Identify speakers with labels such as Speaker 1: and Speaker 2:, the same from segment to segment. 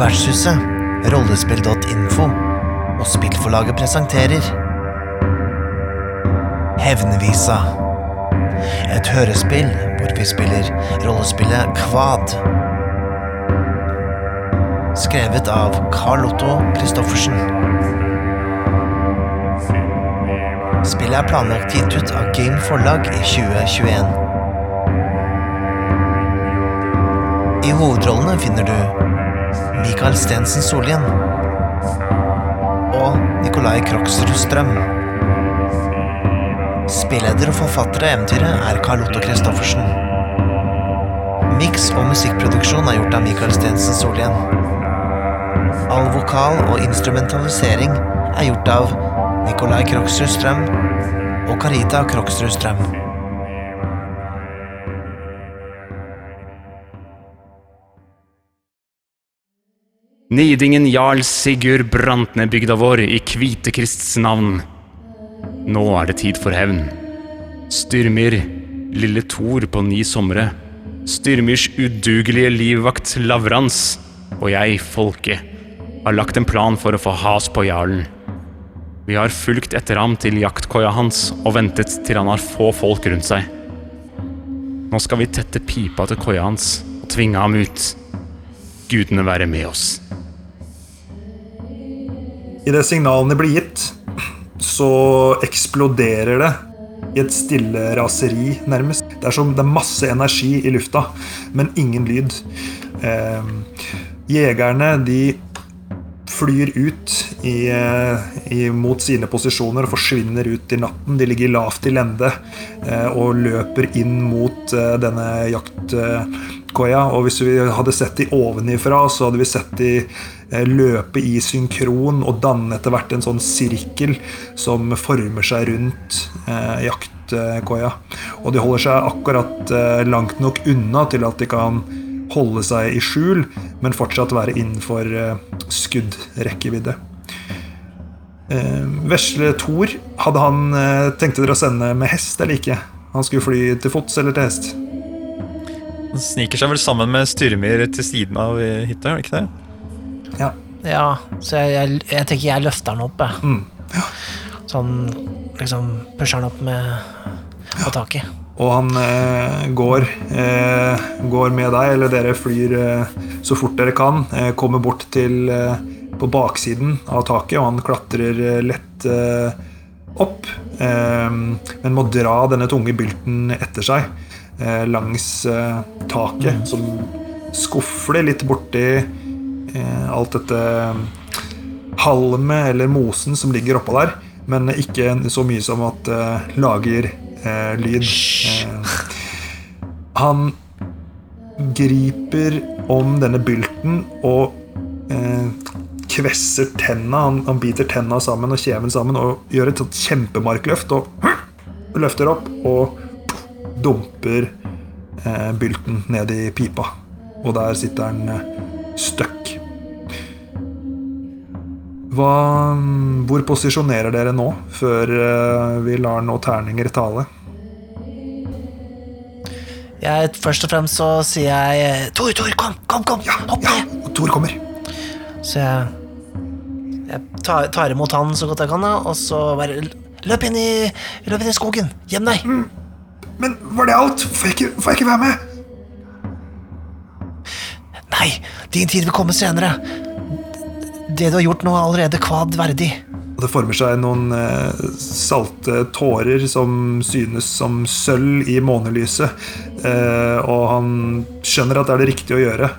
Speaker 1: Vertshuset, rollespill.info og spillforlaget presenterer Hevnvisa. Et hørespill hvor vi spiller rollespillet Kvad. Skrevet av Carl Otto Christoffersen. Spillet er planlagt gitt ut av Game Forlag i 2021. I hovedrollene finner du Mikael Stensen Sollien og Nikolai Kroksrud Strøm. Spilleder og forfatter av eventyret er Carl Otto Christoffersen. Miks og musikkproduksjon er gjort av Mikael Stensen Sollien. All vokal og instrumentalisering er gjort av Nikolai Kroksrud Strøm og Karita Kroksrud Strøm.
Speaker 2: Nidingen jarl Sigurd brant ned bygda vår i Kvitekrists navn. Nå er det tid for hevn. Styrmir, lille Thor på ni somre. Styrmirs udugelige livvakt Lavrans og jeg, folket, har lagt en plan for å få has på jarlen. Vi har fulgt etter ham til jaktkoia hans og ventet til han har få folk rundt seg. Nå skal vi tette pipa til koia hans og tvinge ham ut. Gudene være med oss.
Speaker 3: Idet signalene blir gitt, så eksploderer det i et stille raseri, nærmest. Det er som det er masse energi i lufta, men ingen lyd. Eh, jegerne, de flyr ut i, eh, i, mot sine posisjoner og forsvinner ut i natten. De ligger lavt i lende eh, og løper inn mot eh, denne jaktkoia. Og hvis vi hadde sett de ovenifra, så hadde vi sett de eh, løpe i synkron og danne etter hvert en sånn sirkel som former seg rundt eh, jaktkoia. Og de holder seg akkurat eh, langt nok unna til at de kan holde seg i skjul, men fortsatt være innenfor skuddrekkevidde. Vesle Thor, hadde han tenkt dere å sende med hest eller ikke? Han skulle fly til fots eller til hest?
Speaker 4: Han sniker seg vel sammen med styrmyr til siden av hytta, gjør han ikke det?
Speaker 3: Ja.
Speaker 1: Ja, så jeg, jeg, jeg tenker jeg løfter den opp, jeg.
Speaker 3: Mm.
Speaker 1: Sånn liksom pusher den opp med på taket.
Speaker 3: Og han eh, går, eh, går med deg, eller dere flyr eh, så fort dere kan. Eh, kommer bort til eh, på baksiden av taket, og han klatrer eh, lett opp. men må dra denne tunge bylten etter seg langs taket, som skufler litt borti alt dette halmet eller mosen som ligger oppå der. Men ikke så mye som at det lager eh, lyd. Eh, han griper om denne bylten og eh, kvesser tenna. Han, han, biter tenna sammen og kjeven sammen og gjør et sånt kjempemarkløft og løfter opp og dumper eh, bylten ned i pipa. Og der sitter han eh, støkk. Hva, hvor posisjonerer dere nå, før eh, vi lar noen terninger tale?
Speaker 1: Jeg, først og fremst så sier jeg Tor, Tor, kom, kom, kom!
Speaker 3: Ja,
Speaker 1: Hopp
Speaker 3: ja,
Speaker 1: ned!
Speaker 3: Tor kommer.
Speaker 1: Så jeg, jeg tar, tar imot han så godt jeg kan, da, og så bare løp inn i, løp inn i skogen. Gjem deg.
Speaker 3: Men var det alt? Får jeg ikke, får jeg ikke være med?
Speaker 1: Nei, din tid vil komme senere. Det du har gjort nå, er allerede kvad verdig.
Speaker 3: Det former seg noen eh, salte tårer som synes som sølv i månelyset. Eh, og han skjønner at det er det riktige å gjøre,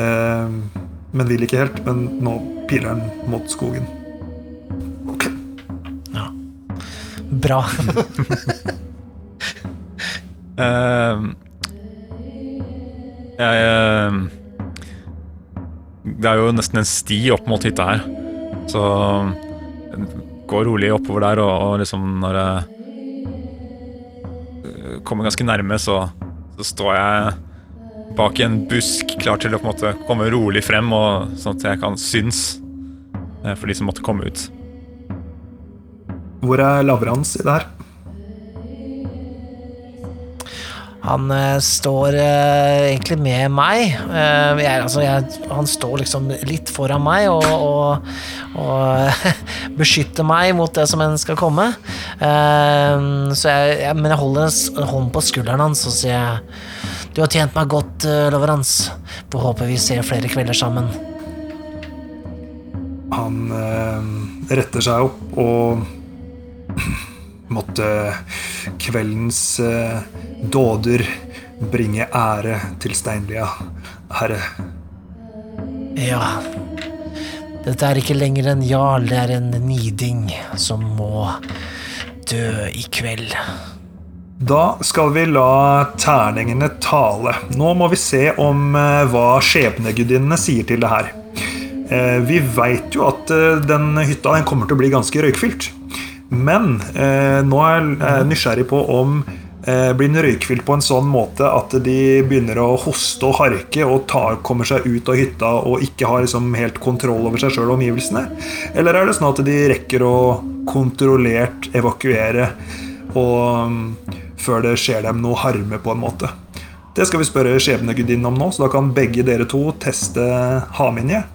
Speaker 3: eh, men vil ikke helt. Men nå piler han mot skogen. Ok.
Speaker 1: Ja. Bra.
Speaker 4: Uh, jeg uh, Det er jo nesten en sti opp mot hytta her. Så gå rolig oppover der, og, og liksom når jeg eh, kommer ganske nærme, så, så, står jeg bak i en busk, klar til å på en måte komme rolig frem, og, sånn at jeg kan synes eh, for de som måtte komme ut.
Speaker 3: Hvor er Lavrans i det her?
Speaker 1: Han eh, står eh, egentlig med meg. Eh, jeg, altså, jeg, han står liksom litt foran meg og, og, og beskytter meg mot det som en skal komme. Eh, jeg, men jeg holder en hånd på skulderen hans og sier Du har tjent meg godt, uh, Loverans. Får håpe vi ser flere kvelder sammen.
Speaker 3: Han eh, retter seg opp og måtte kveldens eh, dåder bringe ære til Steinlia, herre.
Speaker 1: Ja. Dette er ikke lenger en jarl, det er en niding som må dø i kveld.
Speaker 3: Da skal vi la terningene tale. Nå må vi se om eh, hva skjebnegudinnene sier til det her. Eh, vi veit jo at eh, den hytta den kommer til å bli ganske røykfylt. Men nå er jeg nysgjerrig på om blir den røykfylt på en sånn måte at de begynner å hoste og harke og tar, kommer seg ut av hytta og ikke har liksom helt kontroll over seg sjøl og omgivelsene? Eller er det sånn at de rekker å kontrollert evakuere og mm, før det skjer dem noe harme, på en måte? Det skal vi spørre skjebnegudinnen om nå, så da kan begge dere to teste Haminje.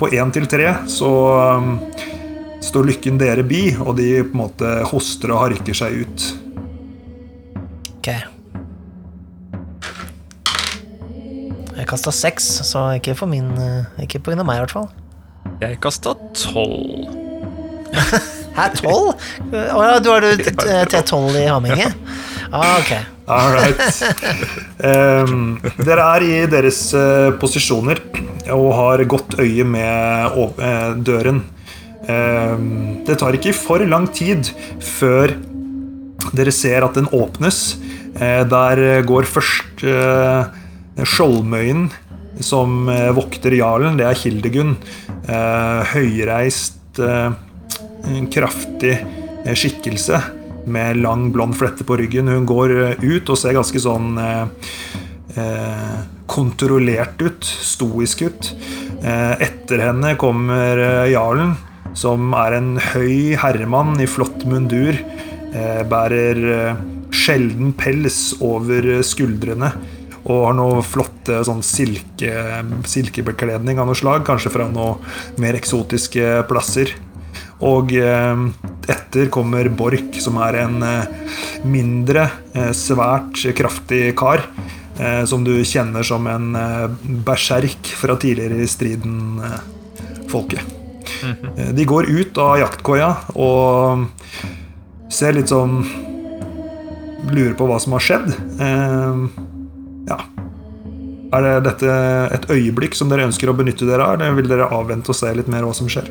Speaker 3: På én til tre så um, står lykken dere bi, og de på en måte hoster og harker seg ut.
Speaker 1: Jeg kasta seks, så ikke for min eh, Ikke på grunn av meg, i hvert fall.
Speaker 4: Jeg kasta tolv.
Speaker 1: Hæ, tolv? Å ja, du har du T12 i Haminge? Ah, ok.
Speaker 3: All right. Um, dere er i deres uh, posisjoner og har godt øye med eh, døren. Um, det tar ikke for lang tid før dere ser at den åpnes. Uh, der går først eh, Skjoldmøyen, som eh, vokter jarlen. Det er Hildegunn. Eh, høyreist, eh, kraftig eh, skikkelse med lang, blond flette på ryggen. Hun går eh, ut og ser ganske sånn eh, eh, kontrollert ut, stoisk ut. Eh, etter henne kommer eh, jarlen, som er en høy herremann i flott mundur. Eh, bærer eh, sjelden pels over eh, skuldrene. Og har noe flotte sånn silke, silkebekledning av noe slag, kanskje fra noe mer eksotiske plasser. Og eh, etter kommer Borch, som er en eh, mindre, eh, svært kraftig kar. Eh, som du kjenner som en eh, berserk fra tidligere i striden, eh, folket. Eh, de går ut av jaktkoia og ser litt sånn Lurer på hva som har skjedd. Eh, ja. Er det dette et øyeblikk som dere ønsker å benytte dere av, eller vil dere avvente og se litt mer hva som skjer?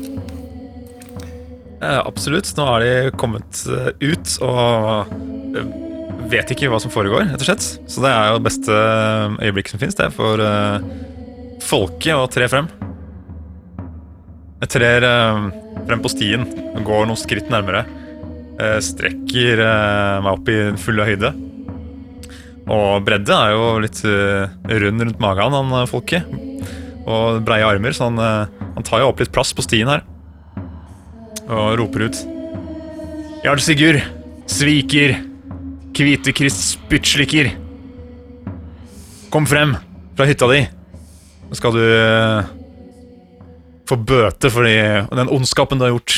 Speaker 4: Eh, absolutt. Nå har de kommet eh, ut og eh, vet ikke hva som foregår, rett og slett. Så det er jo det beste øyeblikket som fins, det, for eh, folket å tre frem. Jeg trer eh, frem på stien går noen skritt nærmere. Eh, strekker eh, meg opp i fulle høyde. Og bredde er jo litt eh, rund rundt magen, han eh, folket. Og breie armer, så han, eh, han tar jo opp litt plass på stien her og roper ut. Jarl Sigurd, sviker, Kvitekrist spyttslikker. Kom frem fra hytta di. Nå skal du få bøte for den ondskapen du har gjort.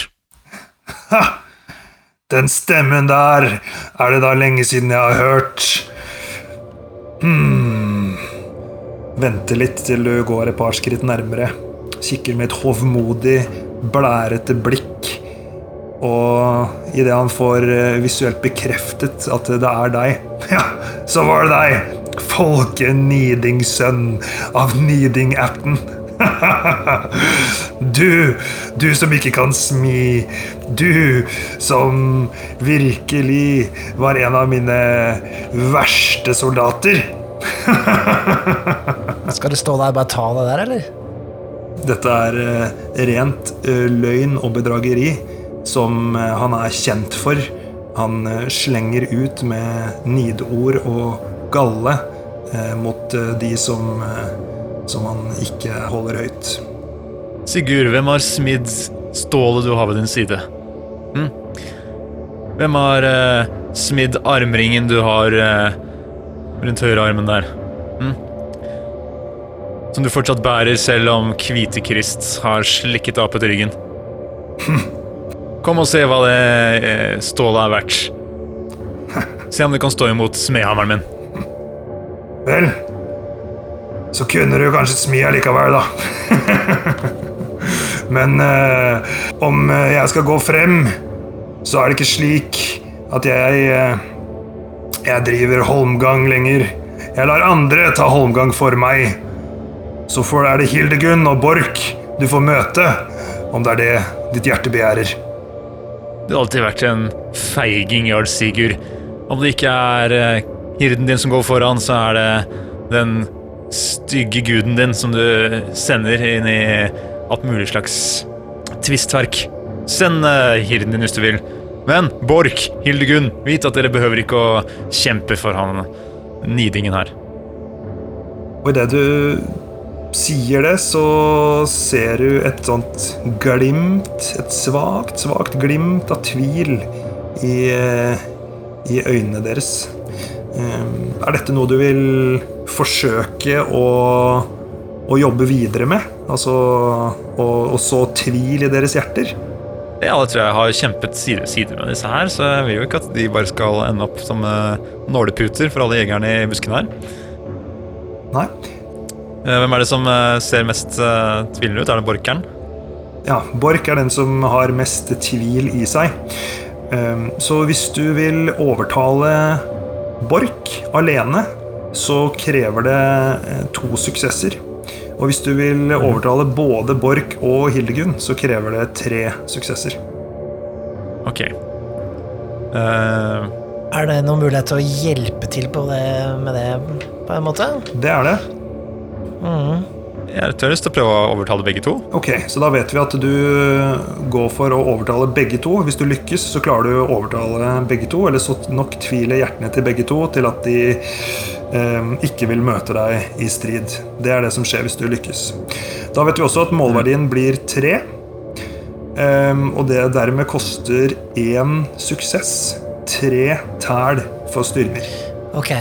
Speaker 3: Den stemmen der er det da lenge siden jeg har hørt. Hmm. Venter litt til du går et par skritt nærmere. Kikker med et hovmodig, blærete blikk. Og idet han får eh, visuelt bekreftet at det er deg, ja, så var det deg! Folke Niding-sønn av Niding-ætten. Du, du som ikke kan smi. Du som virkelig var en av mine verste soldater.
Speaker 1: Skal du stå der og bare ta det der, eller?
Speaker 3: Dette er eh, rent eh, løgn og bedrageri som eh, han er kjent for. Han slenger ut med nidord og galle mot eh, de som, eh, som han ikke holder høyt.
Speaker 2: Sigurd, hvem har smidd stålet du har ved din side? Hm? Hvem har eh, smidd armringen du har eh,
Speaker 4: rundt høyrearmen der. Hm? Som du fortsatt bærer selv om Kvitekrist har slikket av på ryggen. Kom og se hva det eh, stålet er verdt. Se om du kan stå imot smedhammeren min.
Speaker 3: Vel, så kunne du kanskje smi allikevel, da. Men eh, om eh, jeg skal gå frem, så er det ikke slik at jeg eh, Jeg driver holmgang lenger. Jeg lar andre ta holmgang for meg. Så får er det Hildegunn og Borch du får møte, om det er det ditt hjerte begjærer.
Speaker 4: Du har alltid vært en feiging, jarl Sigurd. Om det ikke er eh, hirden din som går foran, så er det den stygge guden din som du sender inn i alt mulig slags tvistverk. Send uh, hirden din hvis du vil. Men Borch, Hildegunn, vit at dere behøver ikke å kjempe for han nidingen her.
Speaker 3: Og idet du sier det, så ser du et sånt glimt, et svakt, svakt glimt av tvil i, eh, i øynene deres. Er dette noe du vil forsøke å, å jobbe videre med? Altså å, å så tvil i deres hjerter?
Speaker 4: Ja, det tror jeg har kjempet side ved side med disse her, så jeg vil jo ikke at de bare skal ende opp som eh, nåleputer for alle jegerne i buskene her.
Speaker 3: Nei?
Speaker 4: Eh, Hvem er det som eh, ser mest tvilende ut? Er det Borkeren?
Speaker 3: Ja, Bork er den som har mest tvil i seg. Så hvis du vil overtale Borch alene, så krever det eh, to suksesser. Og hvis du vil overtale både Borch og Hildegunn, så krever det tre suksesser.
Speaker 4: Ok. Uh...
Speaker 1: Er det noen mulighet til å hjelpe til på det, med det, på en måte?
Speaker 3: Det er det.
Speaker 4: Jeg har lyst til å prøve å overtale begge to.
Speaker 3: Ok, Så da vet vi at du går for å overtale begge to. Hvis du lykkes, så klarer du å overtale begge to, eller så nok tviler hjertene til begge to til at de eh, ikke vil møte deg i strid. Det er det som skjer hvis du lykkes. Da vet vi også at målverdien blir tre. eh, og det dermed koster én suksess. Tre tæl for styrmer.
Speaker 1: Ok.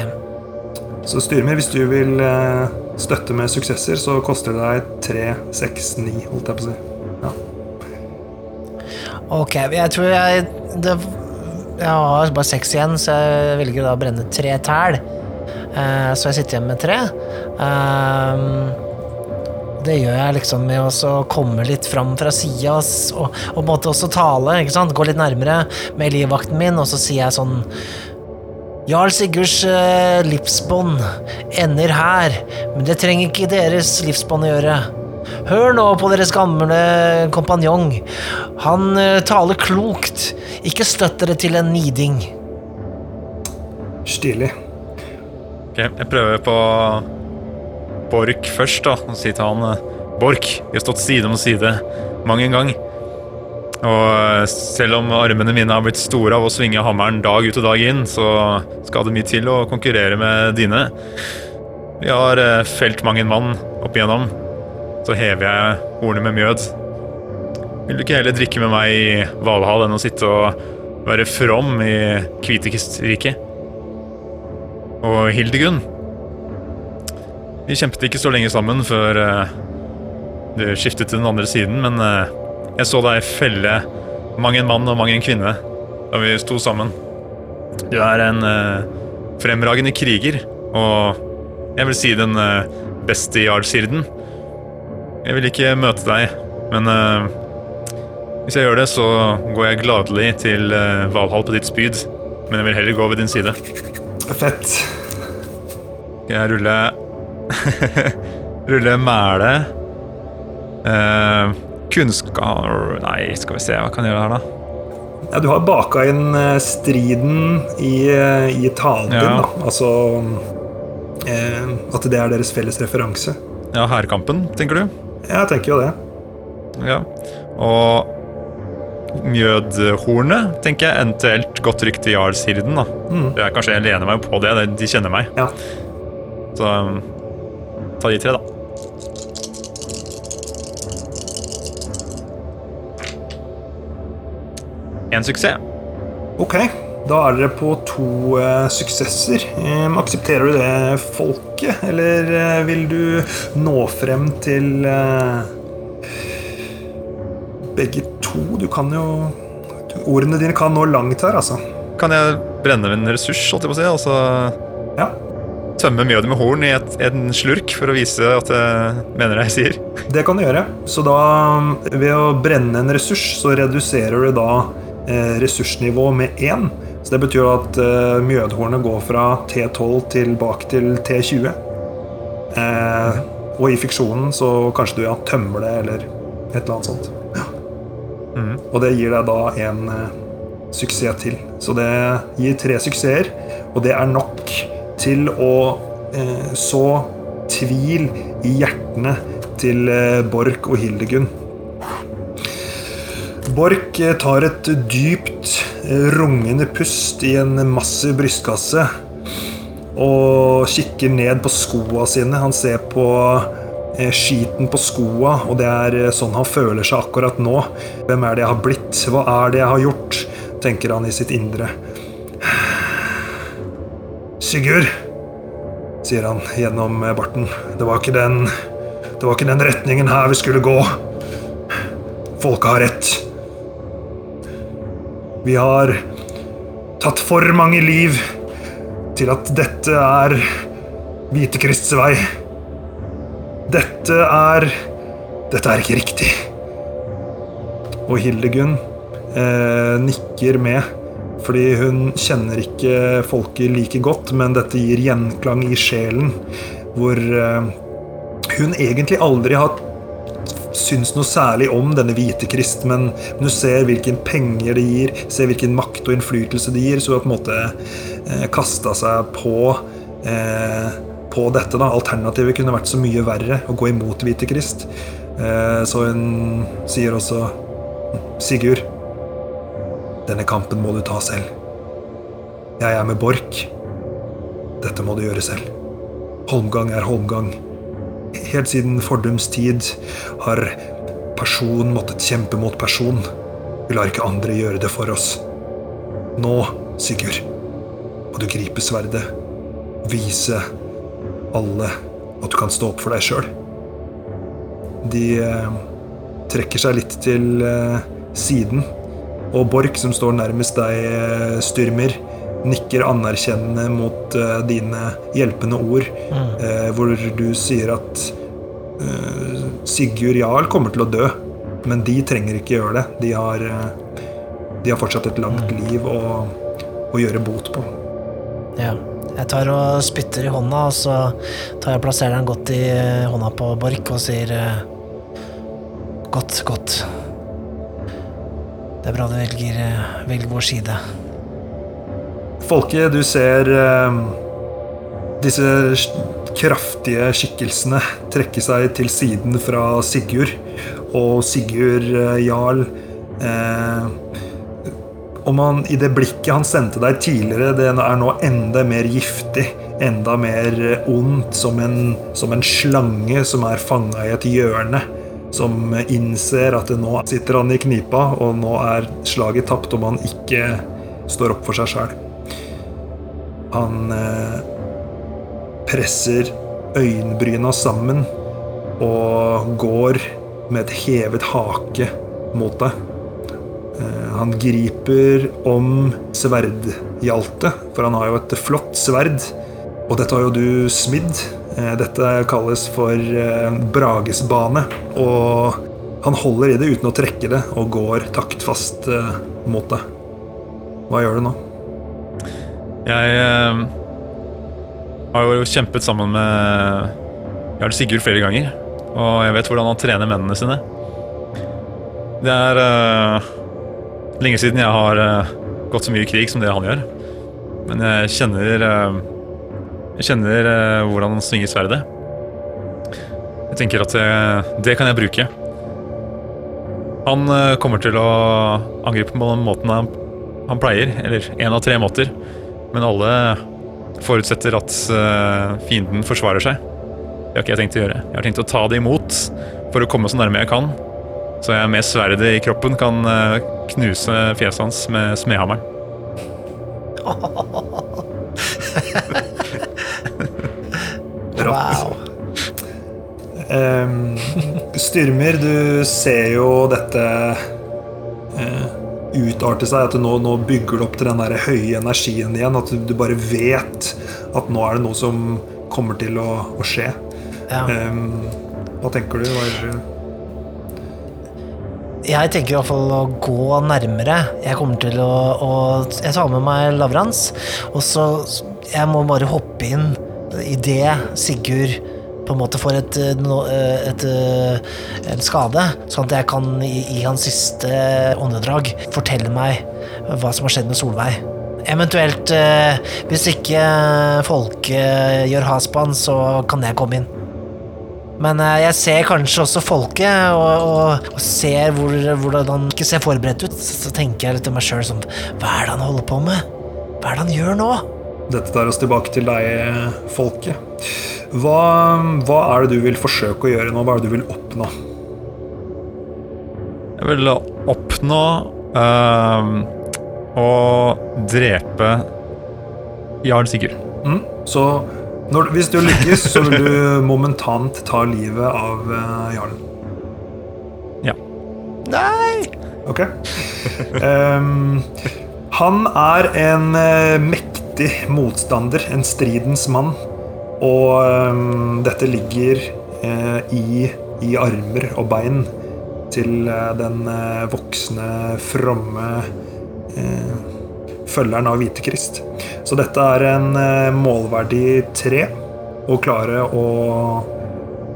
Speaker 3: Så styrmer, hvis du vil eh, støtte med suksesser, så koster det deg tre, seks, ni, holdt jeg på å si. Ja.
Speaker 1: Ok, jeg tror jeg det, Jeg har bare seks igjen, så jeg velger da å brenne tre tæl. Uh, så jeg sitter igjen med tre. Uh, det gjør jeg liksom med å komme litt fram fra sida og, og på en måte også tale. Gå litt nærmere med livvakten min, og så sier jeg sånn Jarl Sigurds eh, livsbånd ender her, men det trenger ikke deres livsbånd å gjøre. Hør nå på deres gamle kompanjong. Han eh, taler klokt. Ikke støtt dere til en niding.
Speaker 3: Stilig.
Speaker 4: Ok, jeg prøver på Borch først, da. Og sier til han eh, Borch, vi har stått side om side mang en gang. Og eh, selv om armene mine har blitt store av å svinge hammeren dag ut og dag inn, så skal det mye til å konkurrere med dine. Vi har eh, felt mang en mann opp igjennom. Så hever jeg hornet med mjød. Vil du ikke heller drikke med meg i Valhall enn å sitte og være from i Kvitekistriket? Og Hildegunn Vi kjempet ikke så lenge sammen før eh, du skiftet til den andre siden, men jeg så deg felle mang en mann og mang en kvinne da vi sto sammen. Du er en uh, fremragende kriger, og jeg vil si den uh, beste jarlsirden. Jeg vil ikke møte deg, men uh, hvis jeg gjør det, så går jeg gladelig til uh, Valhall på ditt spyd. Men jeg vil heller gå ved din side.
Speaker 3: Fett.
Speaker 4: Skal jeg rulle Rulle mæle. Eh, kunnskap Nei, skal vi se, hva kan jeg gjøre her, da?
Speaker 3: Ja, du har baka inn eh, striden i, eh, i talen din,
Speaker 4: Ja.
Speaker 3: da. Altså eh, At det er deres felles referanse.
Speaker 4: Ja, hærkampen, tenker du?
Speaker 3: Jeg tenker jo det.
Speaker 4: Ja. Og Mjødhornet tenker jeg eventuelt godt rykte jarlshirden. da. Det er Kanskje jeg lener meg på det, de kjenner meg.
Speaker 3: Ja.
Speaker 4: Så ta de tre, da. En suksess.
Speaker 3: Ok. Da er dere på to uh, suksesser. Um, aksepterer du det, folket, eller uh, vil du nå frem til uh, begge to? Du kan jo Ordene dine kan nå langt her, altså.
Speaker 4: Kan jeg brenne en ressurs, holdt jeg på å si? Altså
Speaker 3: Ja,
Speaker 4: tømme mjødet med horn i et, en slurk for å vise at jeg mener det jeg sier?
Speaker 3: det kan du gjøre. Så da, ved å brenne en ressurs, så reduserer du da eh, ressursnivået med 1. Så det betyr at eh, mjødhornet går fra T12 tilbake til T20. Eh, og i fiksjonen så kanskje du ja, tømmer det, eller et eller annet sånt. Ja. Og det gir deg da en eh, suksess til. Så det gir tre suksesser, og det er nok til å eh, så tvil i hjertene til Borch og Hildegunn. Borch eh, tar et dypt, eh, rungende pust i en massiv brystkasse og kikker ned på skoa sine. Han ser på eh, skiten på skoa, og det er sånn han føler seg akkurat nå. Hvem er det jeg har blitt? Hva er det jeg har gjort? tenker han i sitt indre. Sigurd, sier han gjennom barten. Det var ikke den Det var ikke den retningen her vi skulle gå. Folket har rett. Vi har tatt for mange liv til at dette er Hvitekrists vei. Dette er Dette er ikke riktig. Og Hildegunn eh, nikker med, fordi hun kjenner ikke folket like godt, men dette gir gjenklang i sjelen, hvor eh, hun egentlig aldri har syns noe særlig om denne hvite krist, men du ser hvilken penger det gir, ser hvilken makt og innflytelse det gir, så hun har på en måte eh, kasta seg på eh, på dette. da. Alternativet kunne vært så mye verre, å gå imot hvite krist. Eh, så hun sier også Sigurd, denne kampen må du ta selv. Jeg er med Borch. Dette må du gjøre selv. Holmgang er holmgang. Helt siden fordums tid har person måttet kjempe mot person. Vi lar ikke andre gjøre det for oss. Nå, Sigurd, må du gripe sverdet. Vise alle at du kan stå opp for deg sjøl. De eh, trekker seg litt til eh, siden, og Borch, som står nærmest deg, eh, Styrmer, nikker anerkjennende mot uh, dine hjelpende ord, eh, hvor du sier at uh, Sigurd Jarl kommer til å dø, men de trenger ikke gjøre det. De har, de har fortsatt et langt liv å, å gjøre bot på.
Speaker 1: Ja. Jeg tar og spytter i hånda, og så tar jeg og plasserer den godt i hånda på Borch og sier Godt, godt. Det er bra du velger, velger vår side.
Speaker 3: Folke, du ser eh, disse kraftige skikkelsene trekke seg til siden fra Sigurd. Og Sigurd eh, Jarl eh, Om han i det blikket han sendte deg tidligere, det er nå enda mer giftig. Enda mer ondt, som en, som en slange som er fanga i et hjørne. Som innser at nå sitter han i knipa, og nå er slaget tapt om han ikke står opp for seg sjøl. Han eh, presser øyenbryna sammen og går med et hevet hake mot deg. Eh, han griper om sverdhjaltet, for han har jo et flott sverd. Og dette har jo du smidd. Eh, dette kalles for Bragesbane. Og han holder i det uten å trekke det, og går taktfast mot deg. Hva gjør du nå?
Speaker 4: Jeg eh, har jo kjempet sammen med Jarl Sigurd flere ganger, og jeg vet hvordan han trener mennene sine. Det er eh, lenge siden jeg har eh, gått så mye i krig som det han gjør. Men jeg kjenner eh, Jeg kjenner eh, hvordan han svinger sverdet. Jeg tenker at det, det kan jeg bruke. Han eh, kommer til å angripe på den måten han, han pleier, eller én av tre måter. Men alle forutsetter at eh, fienden forsvarer seg. Det har ikke jeg tenkt å gjøre. Jeg har tenkt å ta det imot for å komme så nærme jeg kan. Så jeg med sverdet i kroppen kan eh, knuse fjeset hans med smedhammeren.
Speaker 1: Wow.
Speaker 3: Um, Styrmer, du ser jo dette eh, utarte seg. At du nå, nå bygger du opp til den der høye energien igjen. At du, du bare vet at nå er det noe som kommer til å, å skje.
Speaker 1: Ja.
Speaker 3: Um, hva tenker du? Hva er,
Speaker 1: Jeg tenker i hvert fall å gå nærmere. Jeg kommer til å, å Jeg tar med meg Lavrans, og så Jeg må bare hoppe inn i det Sigurd på en måte får et, et, no- eh, et, eh, en skade, sånn at jeg kan i, i hans siste åndedrag fortelle meg hva som har skjedd med Solveig. Eventuelt, eh, hvis ikke folket gjør has på han, så kan jeg komme inn. Men eh, jeg ser kanskje også folket, og, og, og ser hvor, hvordan han ikke ser forberedt ut. Så, så tenker jeg litt til meg sjøl sånn Hva er det han holder på med? Hva er det han gjør nå?
Speaker 3: Dette tar oss tilbake til deg, folket. Hva, hva er det du vil forsøke å gjøre nå? Hva er det du vil oppnå?
Speaker 4: Jeg vil oppnå øh, å drepe Jarl Sigurd.
Speaker 3: Mm? Så når, hvis du lykkes, så vil du momentant ta livet av eh, jarlen.
Speaker 4: Ja.
Speaker 1: Nei!
Speaker 3: Ok. Um, han er en eh, mektig motstander, en stridens mann. Og um, dette ligger uh, i, i armer og bein til uh, den uh, voksne, fromme følgeren av Hvitekrist. Så dette er en målverdig tre. Å klare å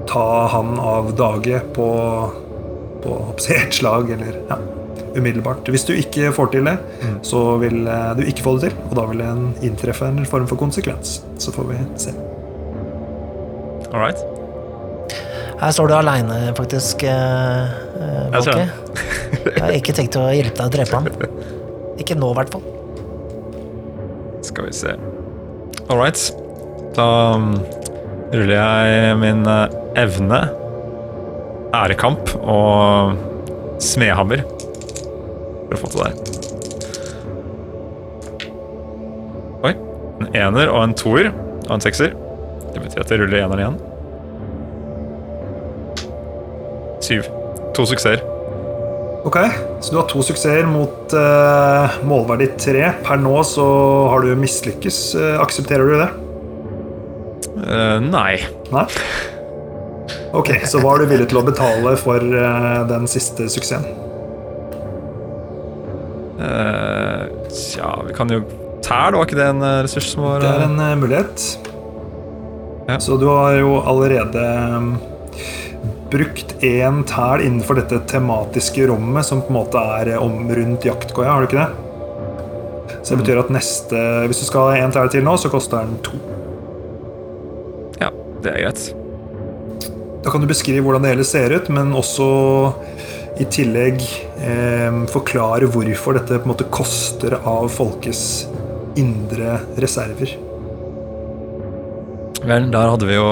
Speaker 3: ta han av dage på på ett slag, eller ja, umiddelbart. Hvis du ikke får til det, så vil eh, du ikke få det til, og da vil en- inntreffe en form for konsekvens. Så får vi se.
Speaker 4: All right.
Speaker 1: Her står du aleine, faktisk, eh, eh,
Speaker 4: Jeg ser
Speaker 1: Volke. Jeg har ikke tenkt å hjelpe deg å drepe han. Ikke nå, i hvert fall.
Speaker 4: Skal vi se. All right. Da um, ruller jeg min eh, evne, ærekamp og smedhammer for å få til det. Oi. En ener og en toer og en sekser. Det betyr at jeg ruller eneren igjen. Syv. To suksesser.
Speaker 3: Ok, så du har to suksesser mot uh, målverdi tre. Per nå så har du mislykkes. Uh, aksepterer du det?
Speaker 4: Uh, nei.
Speaker 3: Nei? Ok, så hva er du villig til å betale for uh, den siste suksessen?
Speaker 4: Eh, tja, vi kan jo Tær, var ikke det en eh, ressurs som var
Speaker 3: Det er
Speaker 4: eh,
Speaker 3: en mulighet.
Speaker 4: Ja.
Speaker 3: Så du har jo allerede mm, brukt én tæl innenfor dette tematiske rommet, som på en måte er om rundt jaktkoia, har du ikke det? Så det betyr at neste Hvis du skal ha én tæl til nå, så koster den to.
Speaker 4: Ja, det er greit.
Speaker 3: Da kan du beskrive hvordan det hele ser ut, men også i tillegg eh, forklare hvorfor dette på en måte koster av folkets indre reserver.
Speaker 4: Vel, der hadde vi jo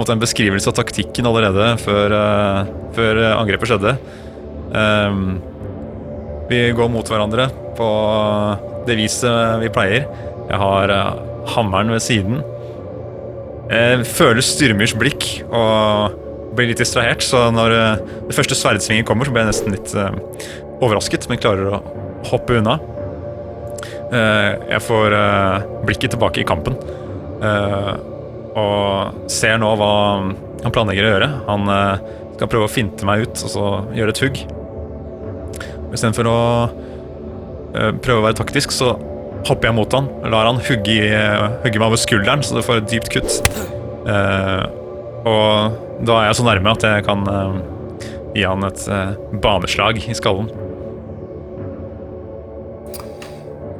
Speaker 4: en beskrivelse av taktikken allerede før, uh, før eh, angrepet skjedde. Um, vi går mot hverandre på det viset vi pleier. Jeg har uh, hammeren ved siden. Jeg føler Styrmyrs blikk og blir litt distrahert, så når eh, det første sverdsvingen kommer, så blir jeg nesten litt eh, overrasket, men klarer å hoppe unna. Eh, jeg får blikket tilbake i kampen. Og ser nå hva han planlegger å gjøre. Han skal prøve å finte meg ut og så gjøre et hugg. Istedenfor å prøve å være taktisk, så hopper jeg mot han. Lar han hugge, hugge meg over skulderen, så det får et dypt kutt. Og da er jeg så nærme at jeg kan uh, gi han et uh, baneslag i skallen.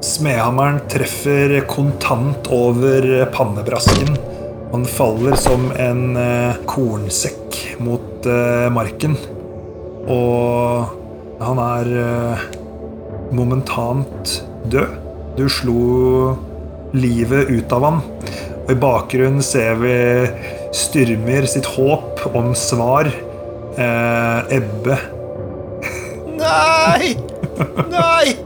Speaker 3: Smedhammeren treffer kontant over pannebrasken. Han faller som en uh, kornsekk mot marken. Og han er momentant død. Du slo livet ut av ham. Og i bakgrunnen ser vi Styrmer sitt håp om svar eh, ebbe.
Speaker 1: Nei! Nei!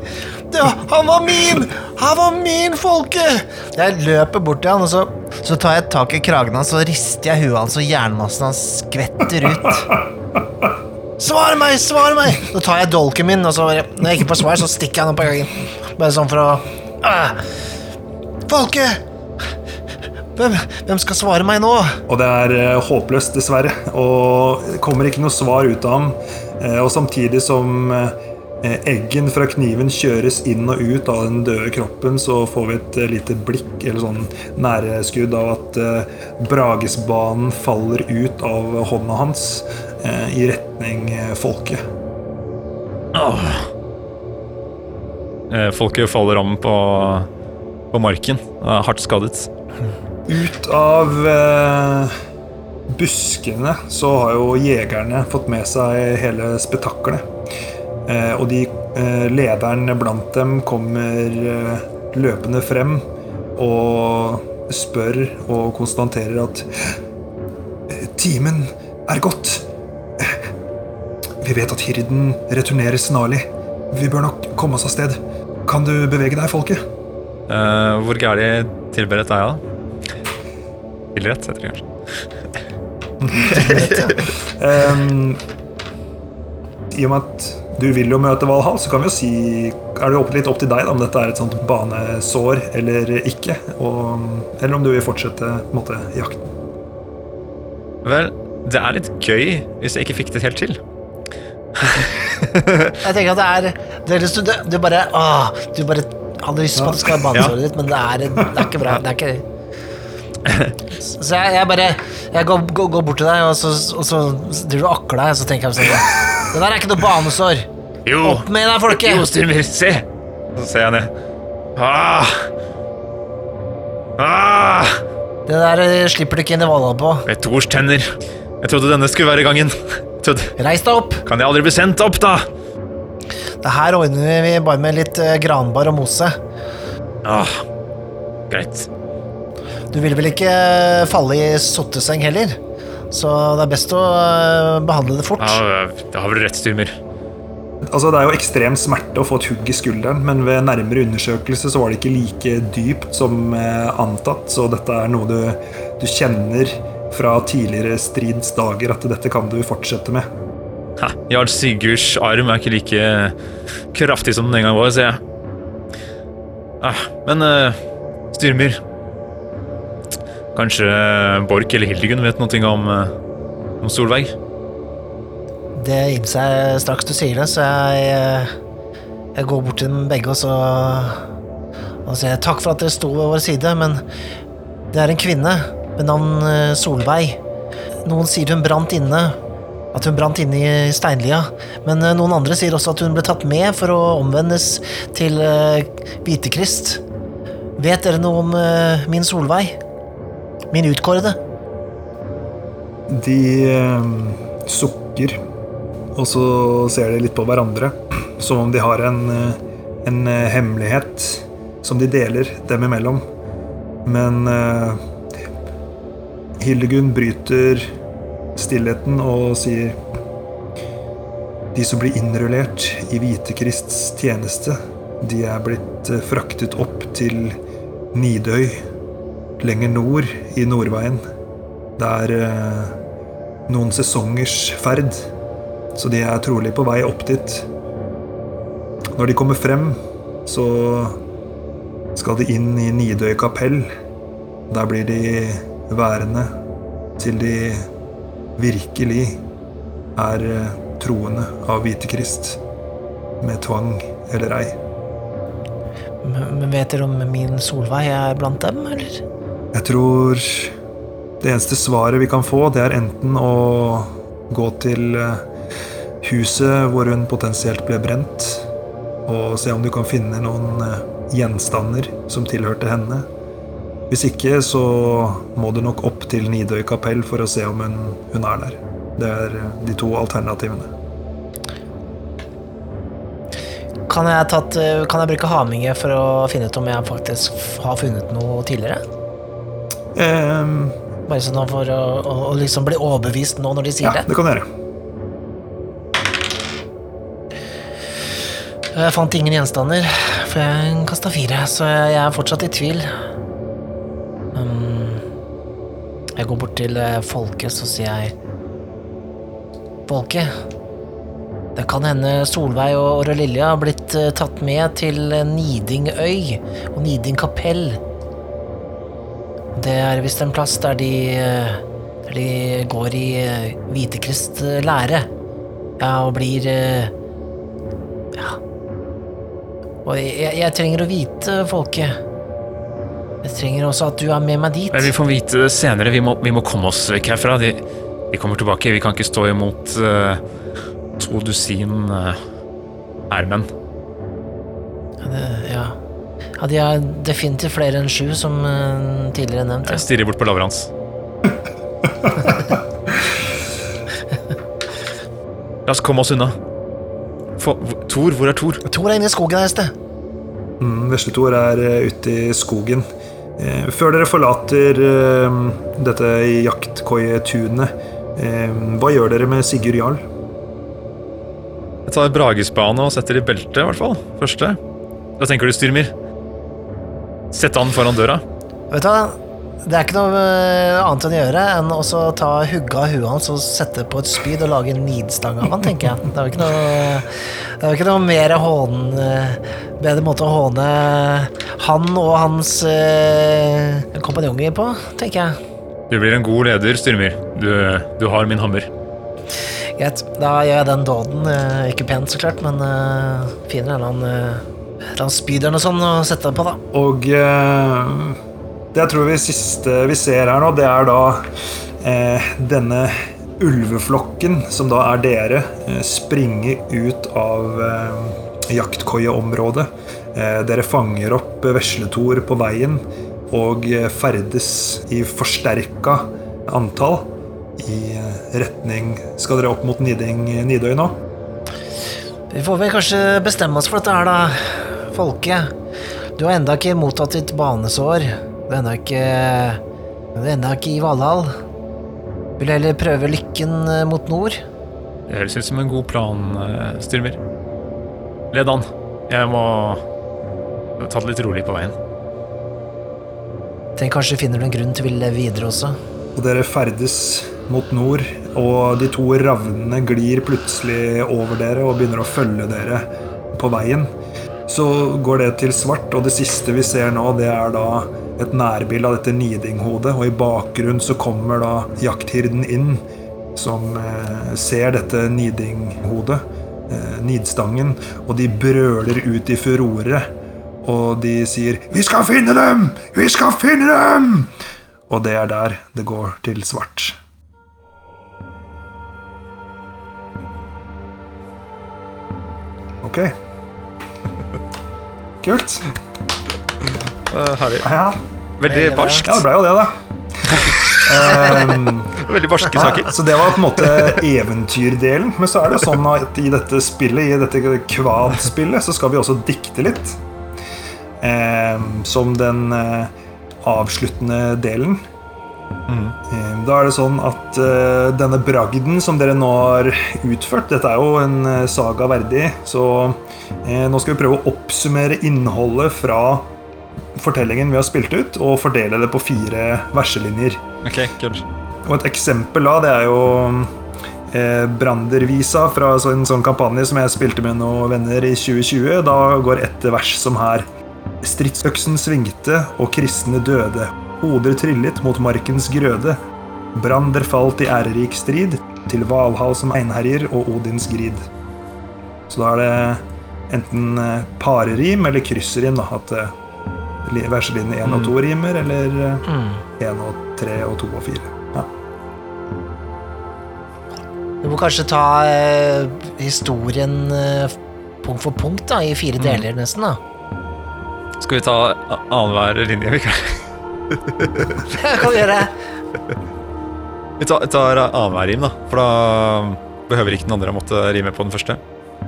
Speaker 1: Det, han var min! Han var min, folket! Jeg løper bort til han, og så, så tar jeg tak i kragen hans og rister jeg huet hans, og jernmassen hans skvetter ut. Svar meg, svar meg! Så tar jeg dolken min, og så, når jeg ikke får svar, så stikker jeg opp på gangen. Bare sånn for å øh. Folket! Hvem, hvem skal svare meg nå?
Speaker 3: Og det er eh, håpløst, dessverre. Og det kommer ikke noe svar ut av ham. Eh, og samtidig som eh, eggen fra kniven kjøres inn og ut av den døde kroppen, så får vi et lite blikk, eller sånn næreskudd, av at Bragesbanen faller ut av hånda hans eh, i retning folket.
Speaker 4: Oh. Folket faller om på, på marken. Er hardt skadet.
Speaker 3: Ut av eh, buskene så har jo jegerne fått med seg hele spetakkelet. Eh, og de eh, lederen blant dem kommer eh, løpende frem og spør og konstaterer at eh, timen er gått. Vi vet at hirden returnerer snarlig. Vi bør nok komme oss av sted. Kan du bevege deg, folket?
Speaker 4: Uh, hvor gærlig tilberedt er jeg, da? Tilrett, heter det kanskje.
Speaker 3: um, I og med at du vil jo møte Valhall, så kan vi jo si Er det litt opp til deg da, om dette er et sånt banesår eller ikke? Og, eller om du vil fortsette måte, jakten.
Speaker 4: Vel, det er litt gøy hvis jeg ikke fikk det helt til.
Speaker 1: Jeg tenker at det er det er du, du bare åh, Du bare hadde lyst på at det skal være banesåret ditt, men det er, det er ikke bra. Det er ikke Så jeg, jeg bare Jeg går, går, går bort til deg, og så, og så driver du og akler deg, og så tenker jeg sånn Det der er ikke noe banesår.
Speaker 2: Jo,
Speaker 1: Opp med deg,
Speaker 2: jo,
Speaker 1: folket!
Speaker 2: Styrmir, se!
Speaker 4: Så ser jeg ned.
Speaker 2: Ah! Ah!
Speaker 1: Det der eh, slipper du ikke inn i Valhall på.
Speaker 2: Med Thors tenner.
Speaker 4: Jeg trodde denne skulle være gangen.
Speaker 1: Reis deg opp!
Speaker 2: Kan jeg aldri bli sendt opp, da?
Speaker 1: Det her ordner vi bare med litt eh, granbar og mose.
Speaker 2: Ah, greit.
Speaker 1: Du vil vel ikke eh, falle i sotteseng heller? Så det er best å eh, behandle det fort.
Speaker 2: Ja, da har vel rett, Styrmer.
Speaker 3: Altså, Det er jo ekstrem smerte å få et hugg i skulderen, men ved nærmere undersøkelse så var det ikke like dypt som eh, antatt, så dette er noe du, du kjenner fra tidligere strids dager at dette kan du fortsette med.
Speaker 4: ha, Jarl Sigurds arm er ikke like kraftig som den en gang var, ser jeg. Ah, men uh, Styrmir Kanskje Borch eller Hildegunn vet noe om, eh, om Solveig?
Speaker 1: Det innser jeg straks du sier det, så jeg, eh, jeg går bort til dem begge og så og sier takk for at dere sto ved vår side, men det er en kvinne med navn eh, Solveig. Noen sier hun brant inne, at hun brant inne i steinlia, men eh, noen andre sier også at hun ble tatt med for å omvendes til eh, Hvitekrist. Vet dere noe om eh, min Solveig? Min utkårede?
Speaker 3: De eh, sukker, og så ser de litt på hverandre, som om de har en, eh, en eh, hemmelighet som de deler dem imellom. Men eh, Hildegunn bryter stillheten og sier De som blir innrullert i Hvitekrists tjeneste, de er blitt eh, fraktet opp til Nidøy, lenger nord i Nordveien. Det er eh, noen sesongers ferd, så de er trolig på vei opp dit. Når de kommer frem, så skal de inn i Nidøy kapell. Der blir de værende til de virkelig er eh, troende av Hvitekrist, med tvang eller ei.
Speaker 1: Men vet dere om min Solveig er blant dem, eller?
Speaker 3: Jeg tror det eneste svaret vi kan få, det er enten å gå til eh, huset hvor hun potensielt ble brent, og se om du kan finne noen eh, gjenstander som tilhørte henne. Hvis ikke, så må du nok opp til Nidøy kapell for å se om hun, hun er der. Det er eh, de to alternativene.
Speaker 1: Kan jeg, tatt, kan jeg bruke Haminge for å finne ut om jeg faktisk har funnet noe tidligere?
Speaker 3: Ehm,
Speaker 1: Bare sånn for å, å, å liksom bli overbevist nå når de sier
Speaker 3: ja,
Speaker 1: det.
Speaker 3: det kan du gjøre.
Speaker 1: Jeg fant ingen gjenstander. for jeg kasta fire, så jeg er fortsatt i tvil. Um, jeg går bort til folket, Folke, så sier jeg Folke, det kan hende Solveig og Aurelille har blitt eh, tatt med til eh, Nidingøy og Niding kapell. Det er visst en plass der de, eh, der de går i eh, Hvitekrist eh, lære. Ja, og blir Ja. Og jeg, jeg trenger å vite, folket. Jeg trenger også at du er med meg dit.
Speaker 2: Men vi får vite det senere. Vi må, vi må komme oss vekk herfra. De, de kommer tilbake. Vi kan ikke stå imot uh, to dusin uh, ærmenn.
Speaker 1: Ja, det, ja. Ja, de er definitivt flere enn sju, som eh, tidligere nevnt.
Speaker 2: Jeg stirrer bort på laveren hans. La oss komme oss unna. Hvor- Tor, hvor er Tor?
Speaker 1: Tor er inne i skogen her et sted.
Speaker 3: Mm, Vesle-Tor er uh, ute i skogen. Uh, Før dere forlater uh, dette jaktkoietunet, uh, hva gjør dere med Sigurd Jarl?
Speaker 4: Jeg tar Bragesbane og setter i beltet, i hvert fall. Første. Hva tenker du, Styrmir? Sette han foran døra?
Speaker 1: Vet du hva? Det er ikke noe eh, annet enn å gjøre enn å så ta hugga av huet hans og sette på et spyd og lage en nidstang av han, tenker jeg. Det er jo ikke noe, det er ikke noe mer hån, eh, bedre måte å håne han og hans eh, kompanjonger på, tenker jeg.
Speaker 2: Du blir en god leder, Styrmyr. Du, du har min hammer.
Speaker 1: Greit, da gjør jeg den dåden. eh, Ikke pent, så klart, men eh, finner en eller og sånn å sette på, da.
Speaker 3: Og eh, det jeg tror vi siste vi ser her nå, det er da eh, denne ulveflokken, som da er dere, eh, springe ut av eh, jaktkoieområdet. Eh, dere fanger opp vesletor på veien og eh, ferdes i forsterka antall i retning Skal dere opp mot Niding, Nidøy nå?
Speaker 1: Vi får vel kanskje bestemme oss for dette her, da. Folke, du har enda ikke mottatt ditt banesår. Du er enda ikke Du er enda ikke i Valhall. Vil du heller prøve lykken eh, mot nord?
Speaker 2: Det høres ut som en god plan, Styrmer. Led an. Jeg må ta det litt rolig på veien.
Speaker 1: Tenk kanskje finner du en grunn til å ville videre også.
Speaker 3: Og dere ferdes mot nord, og de to ravnene glir plutselig over dere og begynner å følge dere på veien. Så går det til svart, og det siste vi ser nå, det er da et nærbilde av dette nidinghodet, og i bakgrunnen så kommer da jakthirden inn, som eh, ser dette nidinghodet, eh, nidstangen, og de brøler ut i furore, og de sier 'Vi skal finne dem! Vi skal finne dem!' Og det er der det går til svart. Ok. Kult.
Speaker 4: herlig.
Speaker 3: Ja,
Speaker 4: Veldig barskt.
Speaker 3: ja det ble jo det, da. um,
Speaker 4: Veldig barske
Speaker 3: ja,
Speaker 4: saker.
Speaker 3: så det var på en måte eventyrdelen. Men så er det jo sånn at i dette spillet, i dette kvad-spillet, så skal vi også dikte litt. Um, som den uh, avsluttende delen. Ehm, Da er det sånn at eh, denne bragden som dere nå har utført Dette er jo en eh, saga verdig, så eh, nå skal vi prøve å oppsummere innholdet fra fortellingen vi har spilt ut, og fordele det på fire verselinjer.
Speaker 4: Ok, good.
Speaker 3: Og et eksempel da, det er jo eh, Brandervisa fra en sånn kampanje som jeg spilte med noen venner i 2020. Da går ett vers som her. Stridsøksen svingte, og kristne døde. Hoder trillet mot markens grøde. Brander falt i ærerik strid, til Valhall som einherjer og Odins grid. Så da er det enten eh, parerim eller kryssrim, da. At eh, li- verselinje 1 og 2 rimer, eller én 1 og 3 og 2 og 4. Ja.
Speaker 1: Du må kanskje ta eh, historien eh, punkt for punkt da, i fire deler, nesten. da.
Speaker 4: Skal vi ta annenhver linje? Vi, kan.
Speaker 1: Det kan jeg? gjøre.
Speaker 4: vi tar, tar annenhver rim, da. For da behøver ikke den andre å måtte rime på den første.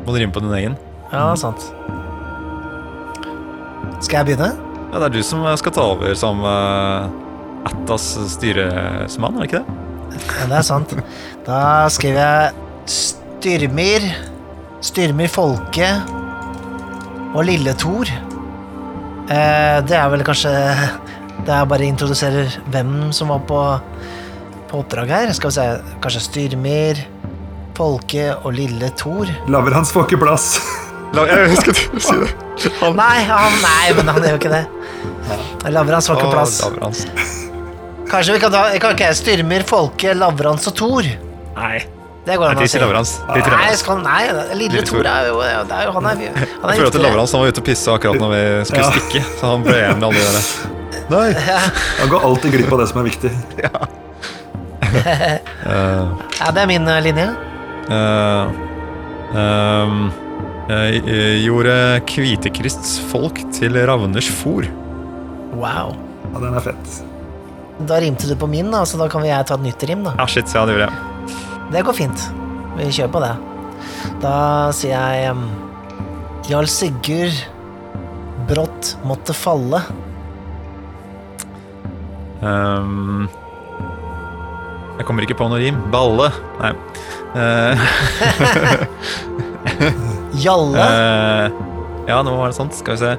Speaker 4: Må du rime på din egen.
Speaker 1: Ja, sant. Skal jeg begynne?
Speaker 4: Ja, Det er du som skal ta over som uh, Attas styresmann, er det ikke det?
Speaker 1: Ja, det er sant. Da skriver jeg Styrmir, Styrmir Folke og Lille Thor Eh, det er vel kanskje Det er bare introduserer hvem som var på, på oppdrag her. Skal vi se Kanskje Styrmir, Folke og Lille Thor?
Speaker 3: Lavrans får ikke plass.
Speaker 4: Jeg husker du si det. Han,
Speaker 1: Nei, han, nei, men han gjør jo ikke det. Lavrans får ikke plass.
Speaker 4: Å, Lavrans.
Speaker 1: Kanskje vi kan ta kan ikke jeg Styrmir, Folke, Lavrans og Thor?
Speaker 4: Nei,
Speaker 1: Det går an å si.
Speaker 4: Lavrans.
Speaker 1: Nei, skal, nei, Lille
Speaker 4: Lille
Speaker 1: Thor er jo, det er jo han er, han er
Speaker 4: Jeg føler at. Lavrans var ute og pissa akkurat når vi skulle
Speaker 3: Ja.
Speaker 4: stikke. Så han ble enig med alle de der. Nei.
Speaker 3: Man går alltid glipp av det som er viktig.
Speaker 4: Ja,
Speaker 1: Ja, det er min eh, linje.
Speaker 4: Uh, um, jeg, eh, gjorde Kvitekrists folk til Ravners fôr.
Speaker 1: Wow.
Speaker 3: Ja, den er fett.
Speaker 1: Da rimte du på min, da, så da kan vi jeg ta et nytt rim, da.
Speaker 4: Ja, shit, ja, det gjorde jeg.
Speaker 1: Det går fint. Vi kjører på det. Da sier jeg um, Jarl Sigurd brått måtte falle.
Speaker 4: Ehm, jeg kommer ikke på noe rim. Balle. Nei. Eh,
Speaker 1: Jalle.
Speaker 4: Uh, ja, nå var det sånt. Skal vi se.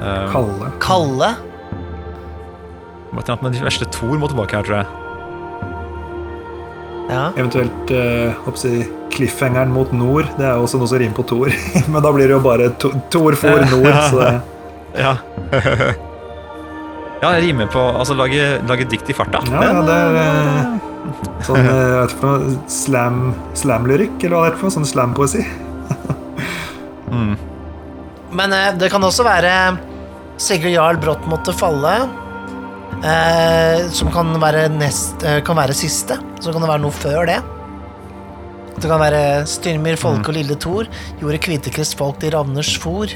Speaker 4: Um,
Speaker 3: Kalle.
Speaker 1: Kalle.
Speaker 4: måtte med de verste Thor må tilbake her, tror jeg.
Speaker 1: Ja.
Speaker 3: Eventuelt uh, cliffhangeren mot nord. Det er jo også noe som rimer på Thor. Men da blir det jo bare Thor for nord. Så det,
Speaker 4: Ja. Ja, jeg rimer på Altså lage, lage dikt i farta.
Speaker 3: ja, ja, det er eh, sånn uh, jeg vet ikke slam, slamlyrikk, eller hva det heter for? Sånn slampoesi.
Speaker 4: Mm.
Speaker 1: Men eh, det kan også være Sigurd Jarl brått måtte falle. Eh, som kan være, nest, eh, kan være siste. Så kan det være noe før det. Det kan være Styrmir, Folke og Lille Thor gjorde Kvitekrist folk til Ravners fòr.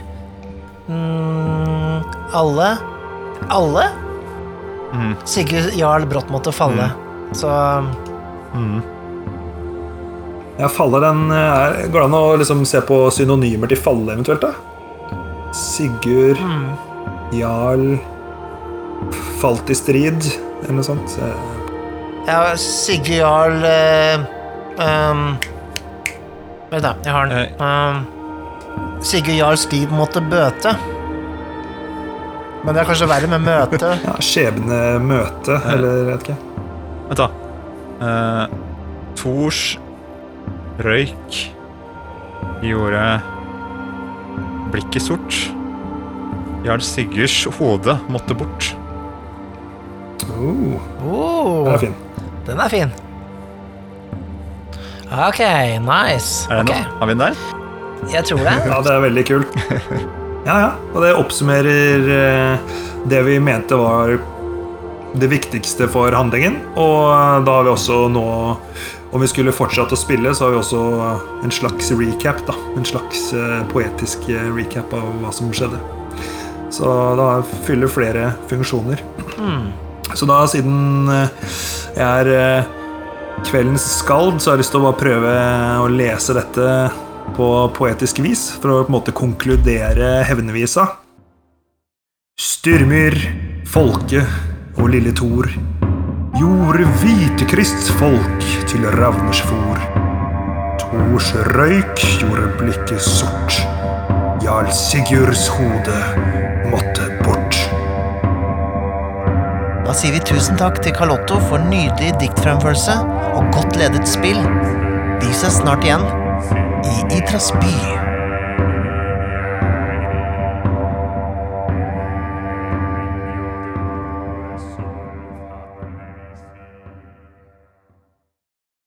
Speaker 1: Mm, alle Alle?
Speaker 4: Mm.
Speaker 1: Sigurd Jarl brått måtte falle. Så
Speaker 4: Mm.
Speaker 3: Ja, falle den eh, er, Går det an å liksom se på synonymer til falle, eventuelt? da? Sigurd,
Speaker 1: mm,
Speaker 3: Jarl Falt i strid, eller noe sånt. Eh,
Speaker 1: Ja, Sigurd Jarl eh, um, Vent, da. Jeg har den. Uh, Sigurd Jarls liv måtte bøte. Men det er kanskje verre med møte.
Speaker 3: Ja, Skjebnemøte, eller jeg vet ikke.
Speaker 4: Vent, da. Uh, Tors røyk gjorde blikket sort. Jarl Sigurds hode måtte bort.
Speaker 3: Oh,
Speaker 1: Oh,
Speaker 3: den er fin.
Speaker 1: den er fin. Ok, nice.
Speaker 4: Er det
Speaker 1: okay.
Speaker 4: noe? Har vi den der?
Speaker 1: Jeg tror det.
Speaker 3: Ja, det er veldig kult. Ja, ja. Og det oppsummerer eh, det vi mente var det viktigste for handlingen. Og da har vi også nå Om vi skulle fortsatt å spille, så har vi også en slags recap. da En slags eh, poetisk eh, recap av hva som skjedde. Så da fyller flere funksjoner. Så da, siden eh, jeg er eh, kveldens skald, så har jeg lyst til å bare prøve å lese dette på poetisk vis, for å på en måte konkludere hevnevisa. Styrmyr, Folke og Lille Thor gjorde Hvitekrists folk til ravners fôr. Thors røyk gjorde blikket sort. Jarl Sigurds hode måtte bort.
Speaker 1: Da sier vi tusen takk til Carlotto for nydelig diktfremførelse og godt ledet spill. Vi ses snart igjen e, e.